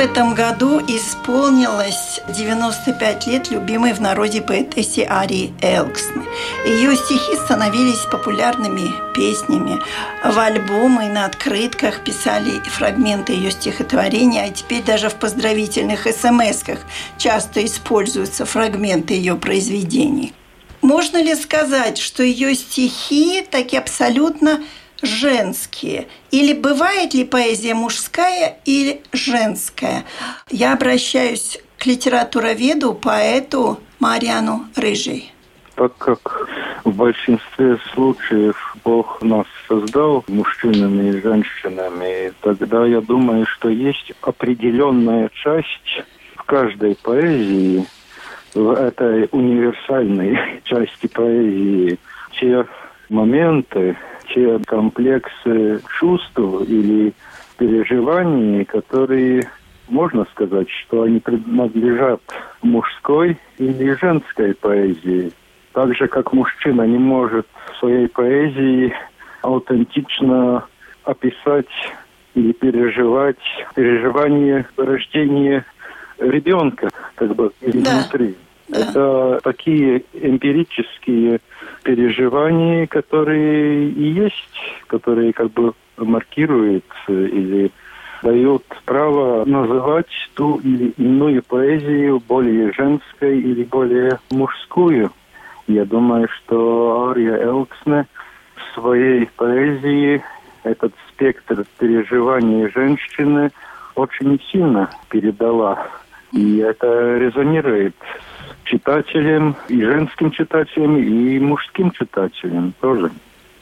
Этом году исполнилось 95 лет любимой в народе поэтессе Арии Элксны. Ее стихи становились популярными песнями. В альбомы на открытках писали фрагменты ее стихотворения, а теперь даже в поздравительных смс-ках часто используются фрагменты ее произведений. Можно ли сказать, что ее стихи таки абсолютно женские? Или бывает ли поэзия мужская или женская? Я обращаюсь к литературоведу, поэту Мариану Рыжей. Так как в большинстве случаев Бог нас создал мужчинами и женщинами, тогда я думаю, что есть определенная часть в каждой поэзии, в этой универсальной части поэзии, те моменты, те комплексы чувств или переживаний, которые можно сказать, что они принадлежат мужской или женской поэзии. Так же, как мужчина не может в своей поэзии аутентично описать или переживать переживание рождения ребенка, как бы изнутри. Да. Это такие эмпирические переживания, которые и есть, которые как бы маркируют или дают право называть ту или иную поэзию более женской или более мужскую. Я думаю, что Ария Элксне в своей поэзии этот спектр переживаний женщины очень сильно передала. И это резонирует с читателем, и женским читателем, и мужским читателем тоже.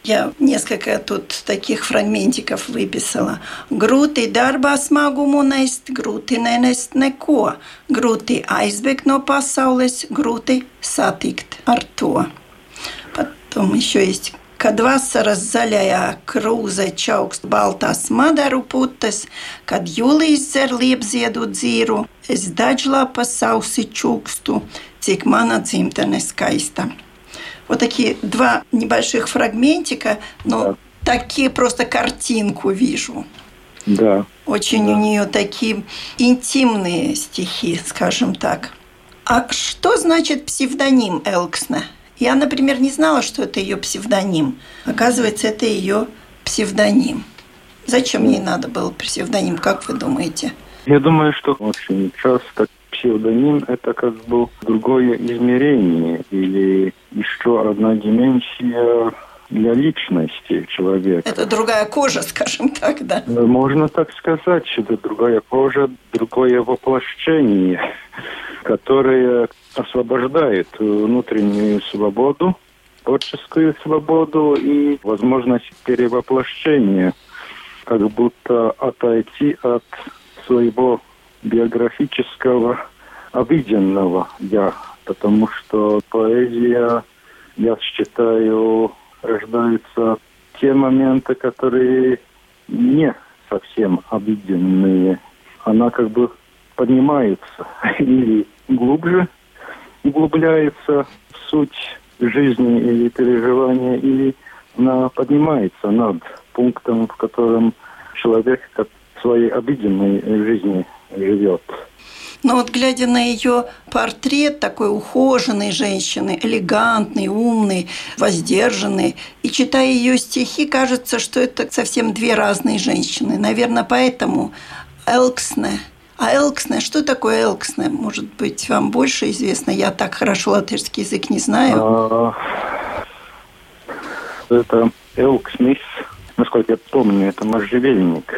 Я несколько тут таких фрагментиков выписала. Grūti darbā smagumu nest, grūti nenest neko, grūti aizbēgt no pasaules, grūti satikt ar to. Потом еще есть Kad vasaras zaļajā krūzē čaukst baltās madaru putes, kad jūlijas dzer liepziedu dzīru, es dažlapa sausi čukstu, cik mana dzimtene skaista. Вот такие два небольших фрагментика, но да. такие просто картинку вижу. Да. Очень да. у нее такие интимные стихи, скажем так. А что значит псевдоним Элксна? Я, например, не знала, что это ее псевдоним. Оказывается, это ее псевдоним. Зачем ей надо был псевдоним, как вы думаете? Я думаю, что очень часто псевдоним – это как бы другое измерение или еще одна дименсия для личности человека. Это другая кожа, скажем так, да? Можно так сказать, это другая кожа, другое воплощение, которое освобождает внутреннюю свободу, творческую свободу и возможность перевоплощения, как будто отойти от своего биографического обыденного «я», потому что поэзия, я считаю, рождаются те моменты, которые не совсем обыденные. Она как бы поднимается или глубже углубляется в суть жизни или переживания, или она поднимается над пунктом, в котором человек в своей обыденной жизни живет. Но вот глядя на ее портрет такой ухоженной женщины, элегантной, умной, воздержанной, и читая ее стихи, кажется, что это совсем две разные женщины. Наверное, поэтому Элксне а Элксне, что такое Элксне? Может быть, вам больше известно? Я так хорошо латышский язык не знаю. А, это Элкснис, насколько я помню, это можжевельник.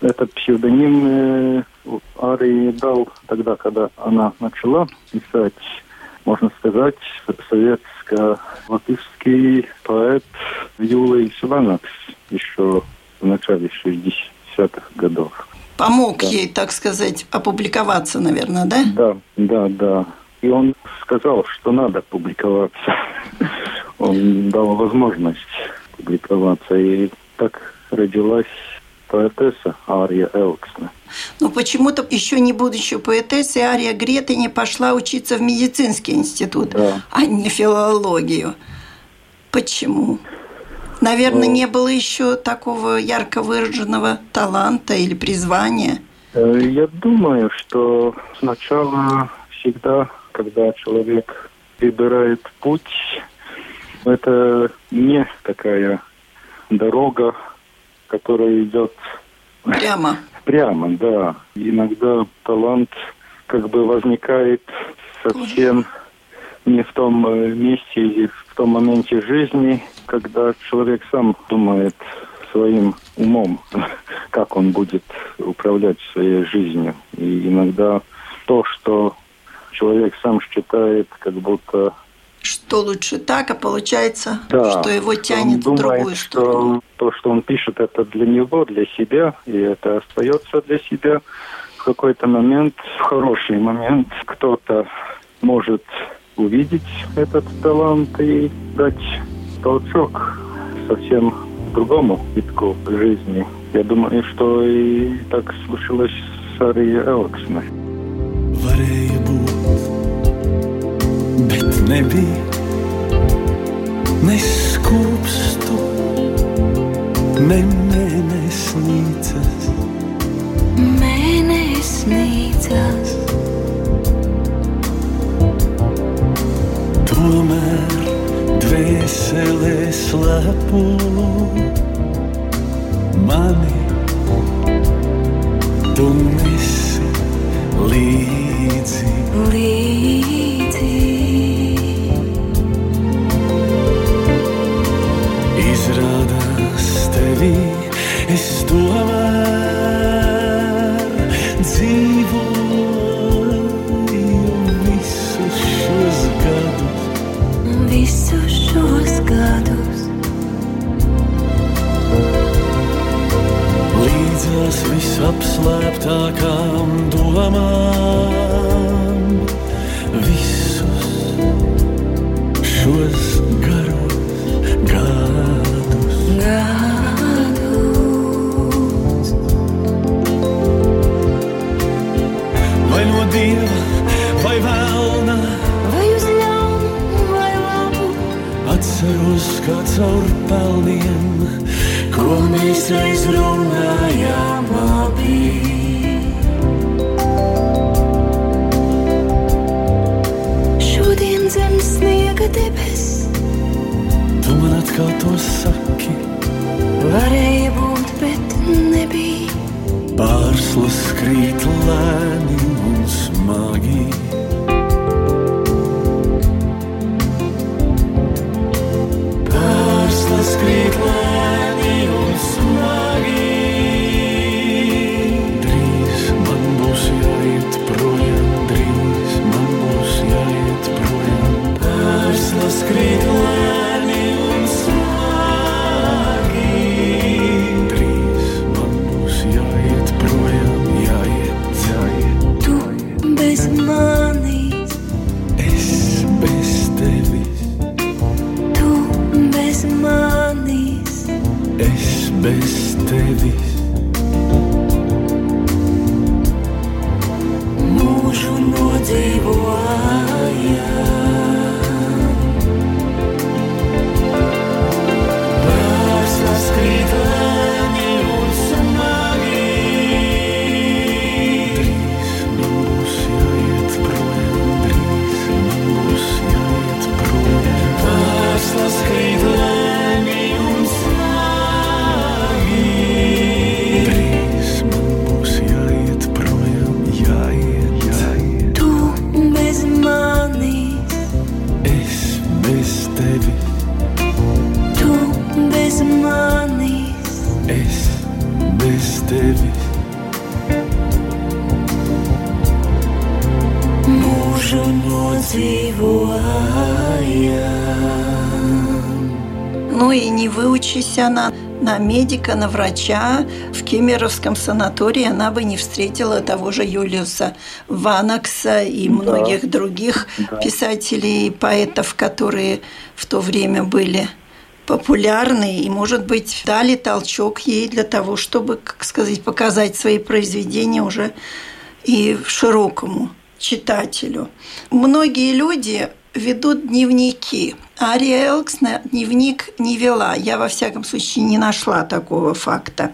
Этот псевдоним э, Арии дал тогда, когда она начала писать, можно сказать, советско-латышский поэт Юлий Сиванакс еще в начале 60-х годов. Помог да. ей, так сказать, опубликоваться, наверное, да? Да, да, да. И он сказал, что надо публиковаться. Он дал возможность публиковаться. И так родилась поэтесса Ария Элксна. Но почему-то еще не будучи поэтессой, Ария Греты не пошла учиться в медицинский институт, да. а не филологию. Почему? Наверное, не было еще такого ярко выраженного таланта или призвания. Э, я думаю, что сначала всегда, когда человек выбирает путь, это не такая дорога, которая идет прямо. Прямо, да. Иногда талант как бы возникает совсем не в том э, месте или в том моменте жизни, когда человек сам думает своим умом, как он будет управлять своей жизнью. И иногда то, что человек сам считает, как будто что лучше так, а получается, да, что его тянет он в другую сторону. Что то, что он пишет, это для него, для себя, и это остается для себя. В какой-то момент, в хороший момент, кто-то может увидеть этот талант и дать толчок совсем другому витку жизни. Я думаю, что и так случилось с Арией Элксной. Varēja būt, bet nebija ne skūpstu, ne mēnesnīcas. Mēnesnīcas. Tomēr dvēselē slepo mani, tu nesi līdzi. līdzi. Best te Ну и не выучись она на медика, на врача в Кемеровском санатории она бы не встретила того же Юлиуса Ванакса и многих да. других да. писателей и поэтов, которые в то время были популярны и, может быть, дали толчок ей для того, чтобы, как сказать, показать свои произведения уже и широкому читателю. Многие люди ведут дневники. Ария Элксна дневник не вела. Я, во всяком случае, не нашла такого факта.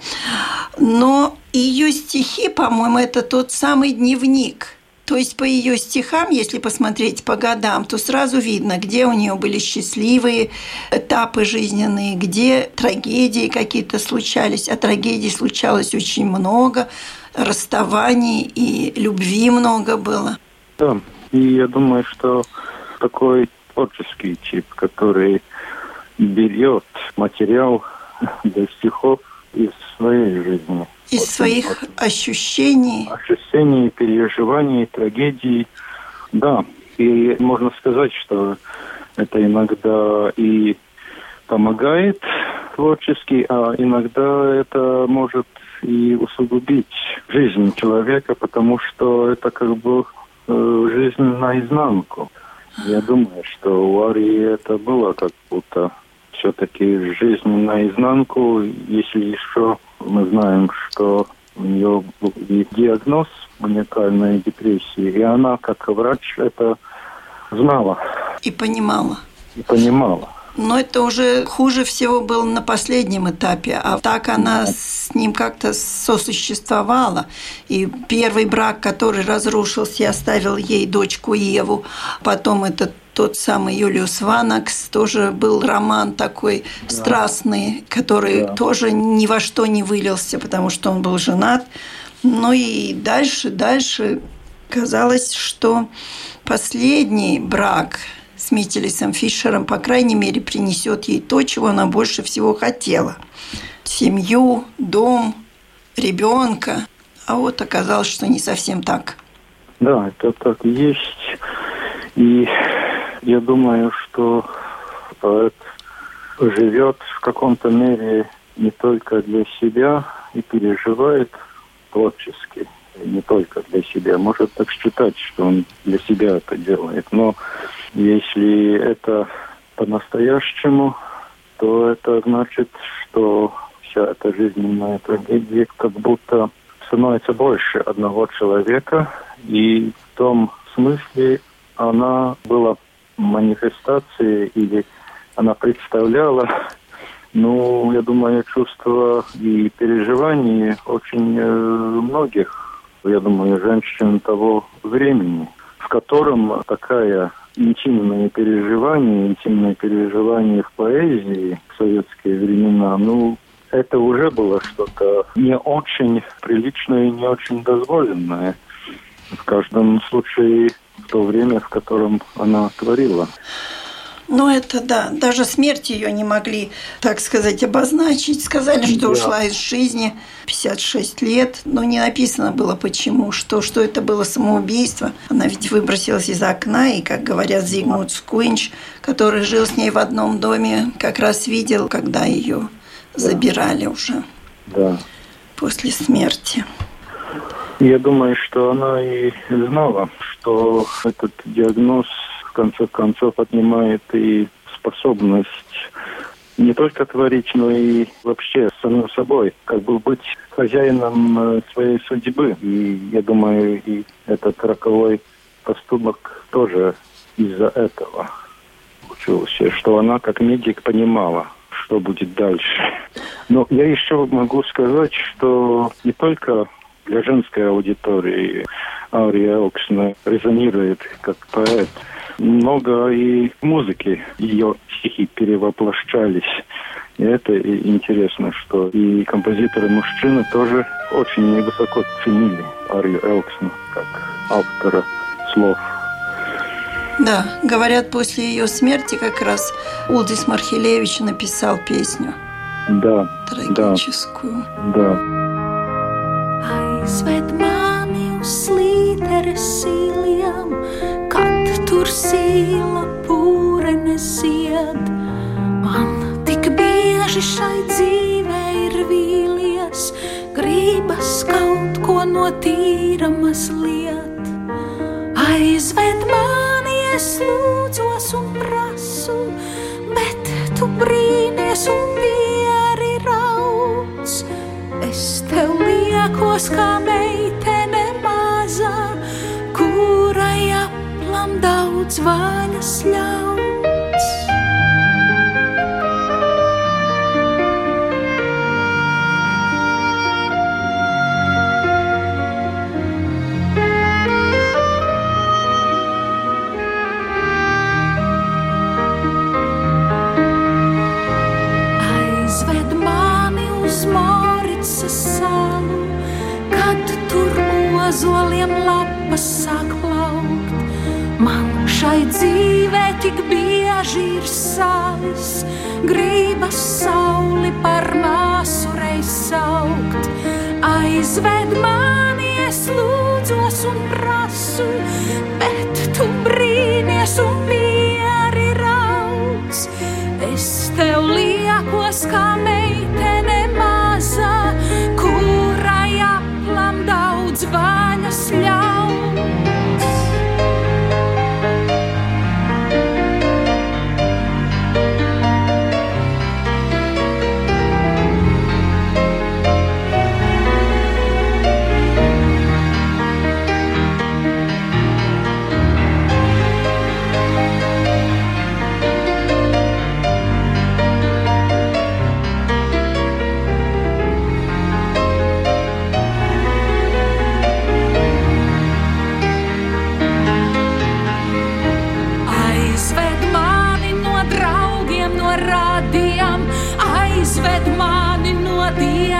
Но ее стихи, по-моему, это тот самый дневник. То есть по ее стихам, если посмотреть по годам, то сразу видно, где у нее были счастливые этапы жизненные, где трагедии какие-то случались. А трагедий случалось очень много, расставаний и любви много было. Да, и я думаю, что такой творческий тип, который берет материал для стихов из своей жизни. Из вот своих вот. ощущений. Ощущений, переживаний, трагедий. Да, и можно сказать, что это иногда и помогает творчески, а иногда это может и усугубить жизнь человека, потому что это как бы э, жизнь наизнанку. Я думаю, что у Арии это было как будто все-таки жизнь наизнанку, если еще мы знаем, что у нее был диагноз маниакальной депрессии, и она, как врач, это знала. И понимала. И понимала. Но это уже хуже всего было на последнем этапе, а так она с ним как-то сосуществовала. И первый брак, который разрушился и оставил ей дочку Еву, потом этот тот самый Юлиус Ванакс, тоже был роман такой да. страстный, который да. тоже ни во что не вылился, потому что он был женат. Ну и дальше, дальше казалось, что последний брак с Мителисом Фишером, по крайней мере, принесет ей то, чего она больше всего хотела. Семью, дом, ребенка. А вот оказалось, что не совсем так. Да, это так и есть. И я думаю, что поэт живет в каком-то мере не только для себя и переживает творчески, не только для себя. Может так считать, что он для себя это делает, но если это по-настоящему, то это значит, что вся эта жизненная трагедия как будто становится больше одного человека, и в том смысле она была манифестацией или она представляла, ну, я думаю, чувства и переживания очень э, многих, я думаю, женщин того времени, в котором такая интимные переживания, интимные переживания в поэзии в советские времена, ну, это уже было что-то не очень приличное и не очень дозволенное. В каждом случае в то время, в котором она творила. Ну, это да. Даже смерть ее не могли, так сказать, обозначить. Сказали, что да. ушла из жизни 56 лет. Но не написано было, почему, что, что это было самоубийство. Она ведь выбросилась из окна, и, как говорят, Зигмунд Скуинч, который жил с ней в одном доме, как раз видел, когда ее да. забирали уже да. после смерти. Я думаю, что она и знала, что этот диагноз конце концов отнимает и способность не только творить, но и вообще самим собой, как бы быть хозяином э, своей судьбы. И я думаю, и этот роковой поступок тоже из-за этого случился, что она как медик понимала, что будет дальше. Но я еще могу сказать, что не только для женской аудитории Ария Оксна резонирует как поэт – много и музыки ее стихи перевоплощались. И это интересно, что и композиторы-мужчины тоже очень высоко ценили Арию Элксона как автора слов. Да, говорят, после ее смерти как раз Улдис Мархилевич написал песню. Да. Трагическую. Да. Aizved mani uz slīteres sīlijām, tur sīla pūrene zied. Man tik bieži šai dzīvē vīlies, gribas kaut ko no tīra mazliet. Aizved mani, es lūdzos un prasu, bet tu brīnies un pieri rauc. Es tev liekos kā meitene vaļas ļauj. Bieži ir savis, gribas sauli par māsu reiz saukt. Aizved mani, es lūdzos un prasu,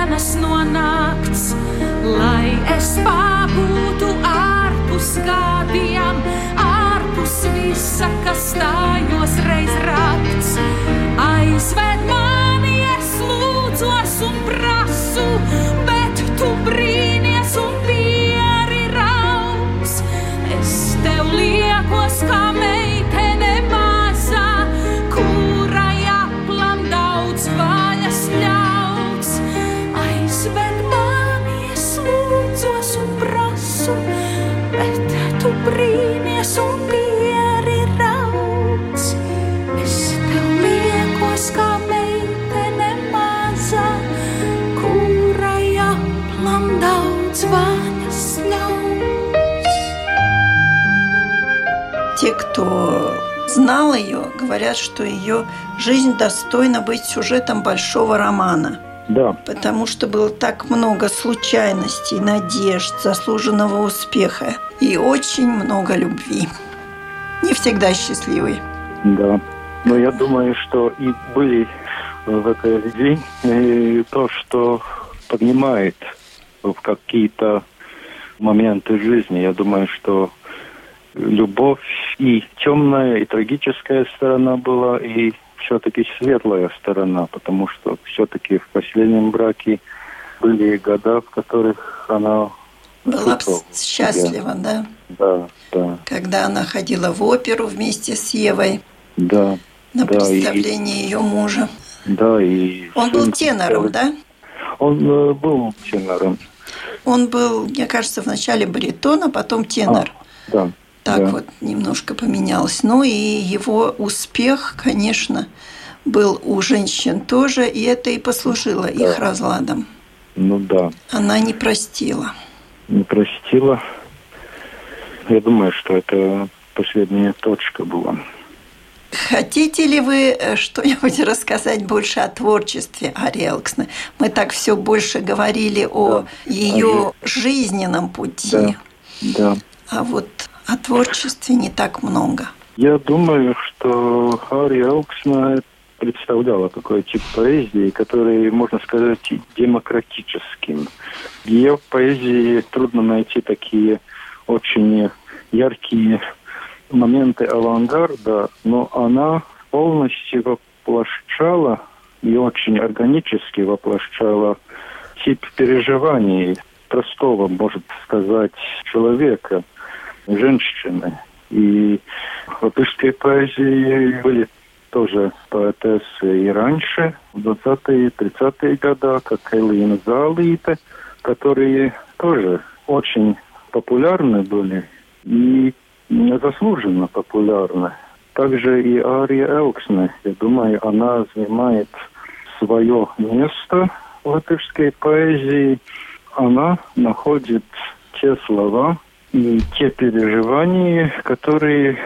dienas, no nakts, lai es pabūtu ārpus gādiem, ārpus visa, kas stājos reiz rakts. Знал ее, говорят, что ее жизнь достойна быть сюжетом большого романа. Да, Потому что было так много случайностей, надежд, заслуженного успеха и очень много любви. Не всегда счастливой. да. Но я думаю, что и были в этой любви э, то, что поднимает в какие-то моменты жизни. Я думаю, что любовь и темная, и трагическая сторона была, и все-таки светлая сторона, потому что все-таки в последнем браке были года, в которых она Была счастлива, да? Да, да, Когда она ходила в оперу вместе с Евой да, на Да, и- представление ее мужа. да. И Он был тенором, да? Он э, был тенором. Он был, мне кажется, вначале баритон, а потом тенор. Да. Так да. вот немножко поменялось. Ну и его успех, конечно, был у женщин тоже, и это и послужило их разладом. Ну да, Она не простила. не простила. Я думаю, что это последняя точка была. Хотите ли вы э, что-нибудь рассказать больше о творчестве Ари Элксны? Мы так все больше говорили о ее жизненном пути, Да. Да. а вот о творчестве не так много. Я думаю, что Харри Элксна представляла такой тип поэзии, который, можно сказать, демократическим. В ее поэзии трудно найти такие очень яркие моменты авангарда, но она полностью воплощала и очень органически воплощала тип переживаний простого, может сказать, человека, женщины. И в латышской поэзии были тоже поэтессы и раньше, в 20-е, 30-е годы, как Элина Залита, которые тоже очень популярны были и заслуженно популярны. Также и Ария Элксне, я думаю, она занимает свое место в латышской поэзии. Она находит те слова и те переживания, которые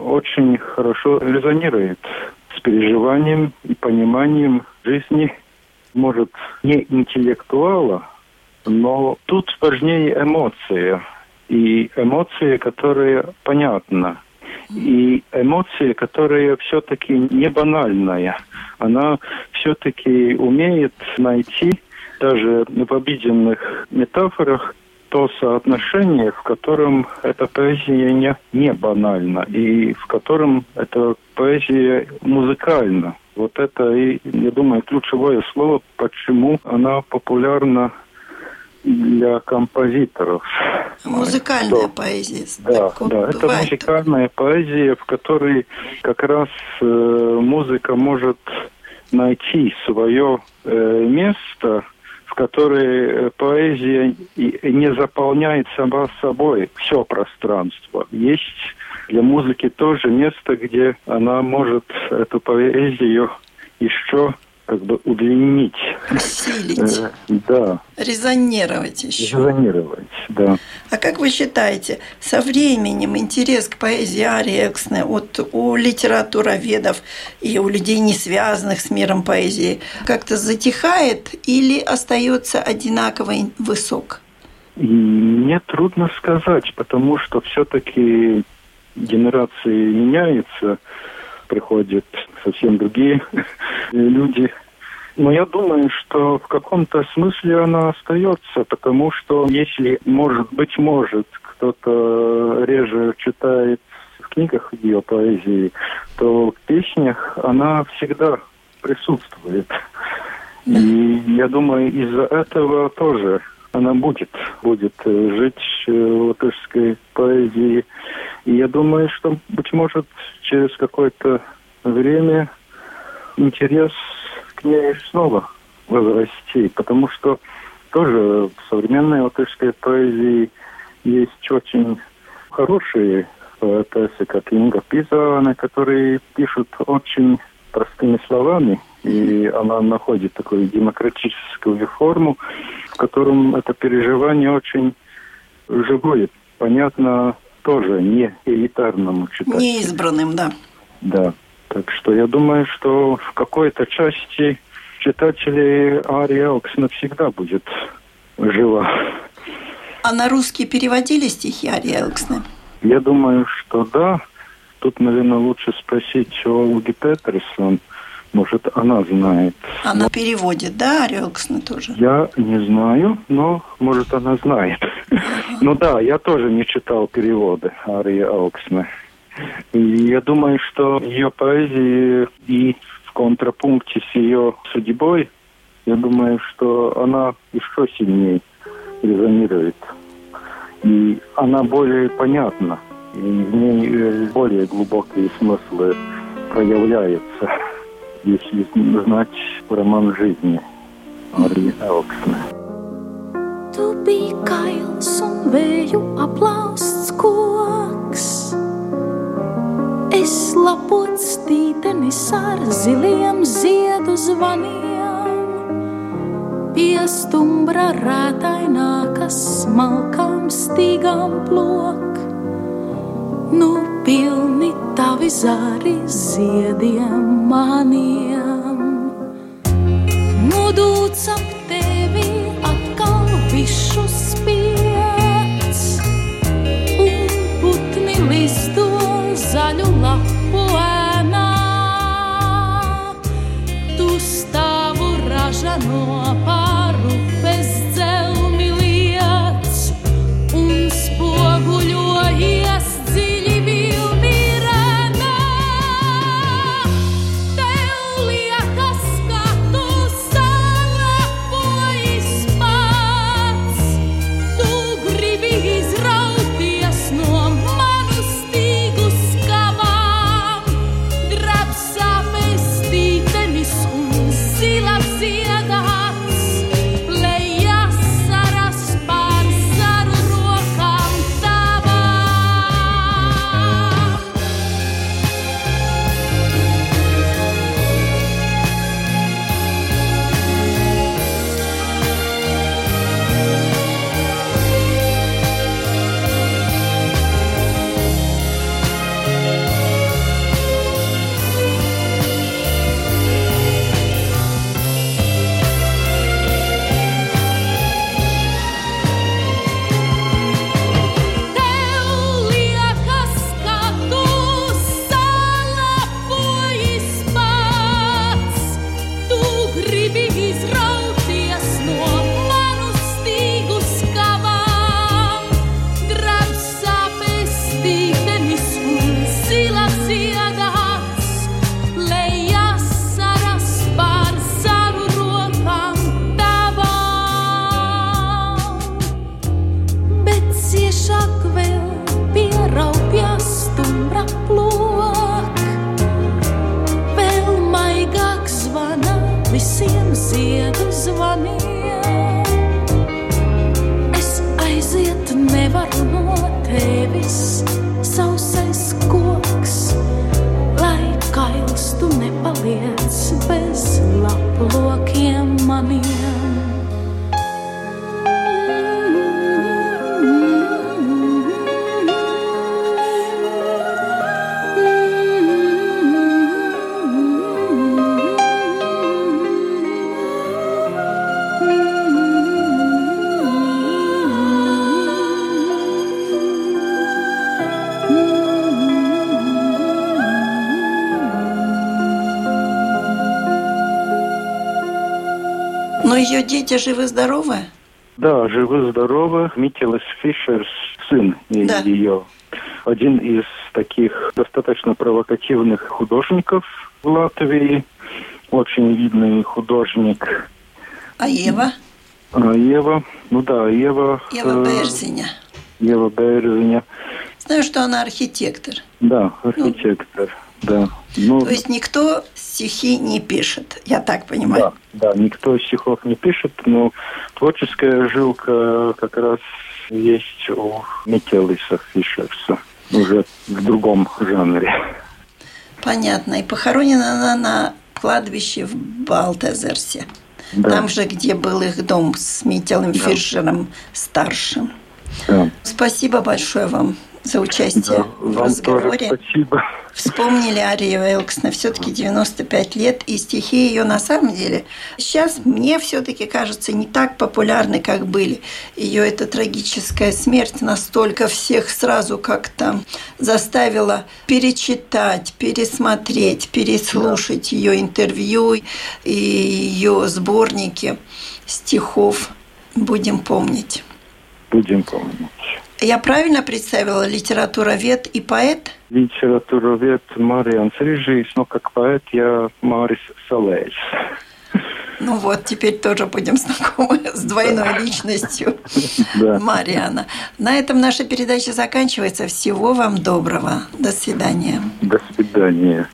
очень хорошо резонируют с переживанием и пониманием жизни, может, не интеллектуала, но тут важнее эмоция. И эмоции, которые понятны. И эмоции, которые все-таки не банальная. Она все-таки умеет найти даже в обиденных метафорах то соотношение, в котором эта поэзия не, не банальна и в котором эта поэзия музыкальна. Вот это, и, я думаю, ключевое слово, почему она популярна для композиторов. Музыкальная что, поэзия. Да, да. Это музыкальная поэзия, в которой как раз э, музыка может найти свое э, место, в которой э, поэзия не заполняет сама собой все пространство. Есть для музыки тоже место, где она может эту поэзию еще как бы удлинить. Усилить. Э, да. Резонировать еще. Резонировать, да. А как вы считаете, со временем интерес к поэзии Арии Эксне от у литературоведов и у людей, не связанных с миром поэзии, как-то затихает или остается одинаково высок? Мне трудно сказать, потому что все-таки генерации меняются приходят совсем другие люди. Но я думаю, что в каком-то смысле она остается, потому что если, может быть, может, кто-то реже читает в книгах ее поэзии, то в песнях она всегда присутствует. И я думаю, из-за этого тоже она будет, будет э, жить э, в латышской поэзии. И я думаю, что, быть может, через какое-то время интерес к ней снова возрасти, потому что тоже в современной латышской поэзии есть очень хорошие поэтессы, как Инга Пизана, которые пишут очень простыми словами, и она находит такую демократическую форму, в котором это переживание очень живое, понятно тоже не элитарному читателю. Не избранным, да. Да. Так что я думаю, что в какой-то части читателей Ария Элкс навсегда будет жива. А на русский переводили стихи Арии Элксны? Я думаю, что да. Тут, наверное, лучше спросить у Ольги Петерсон. Может, она знает. Она переводит, да, Арию Элксны тоже? Я не знаю, но, может, она знает. Ну да, я тоже не читал переводы Арии Элксны. И я думаю, что ее поэзия и в контрапункте с ее судьбой, я думаю, что она еще сильнее резонирует. И она более понятна, и в ней э, более глубокие смыслы проявляются, если знать роман жизни Марии Элксне. Tu biji kails un vēju aplausts koks. Es lapots tītenis ar ziliem ziedu zvaniem, pie stumbra rētainā, kas smalkām stīgām plok. Nu, pilni tavi zāri ziediem maniem. Но ее дети живы-здоровы? Да, живы-здоровы. Микелес Фишерс, сын Да. ее. Один из таких достаточно провокативных художников в Латвии. Очень видный художник. А Ева? А Ева, ну да, Ева... Ева э, Берзиня. Ева Берзиня. Знаю, что она архитектор. Да, архитектор, да. Ну, То есть никто стихи не пишет, я так понимаю. да, да, никто стихов не пишет, но творческая жилка как раз есть у Микелиса Фишерса, уже в другом жанре. Понятно. И похоронена она на кладбище в Балтезерсе. Да, Там же, где был их дом с Мителем Да. Фишером старшим. да. Спасибо большое вам за участие Да, в разговоре. спасибо. Вспомнили Арию Элксна, все-таки 95 лет, и стихи ее на самом деле сейчас мне все-таки кажется не так популярны, как были. Ее эта трагическая смерть настолько всех сразу как-то заставила перечитать, пересмотреть, переслушать ее интервью и ее сборники стихов. Будем помнить. Будем помнить. Я правильно представила литературовед и поэт? Литературовед Мариан Рижис, но как поэт я Марис Салейс. Ну вот, теперь тоже будем знакомы с двойной личностью Да. Мариана. На этом наша передача заканчивается. Всего вам доброго. До свидания. До свидания.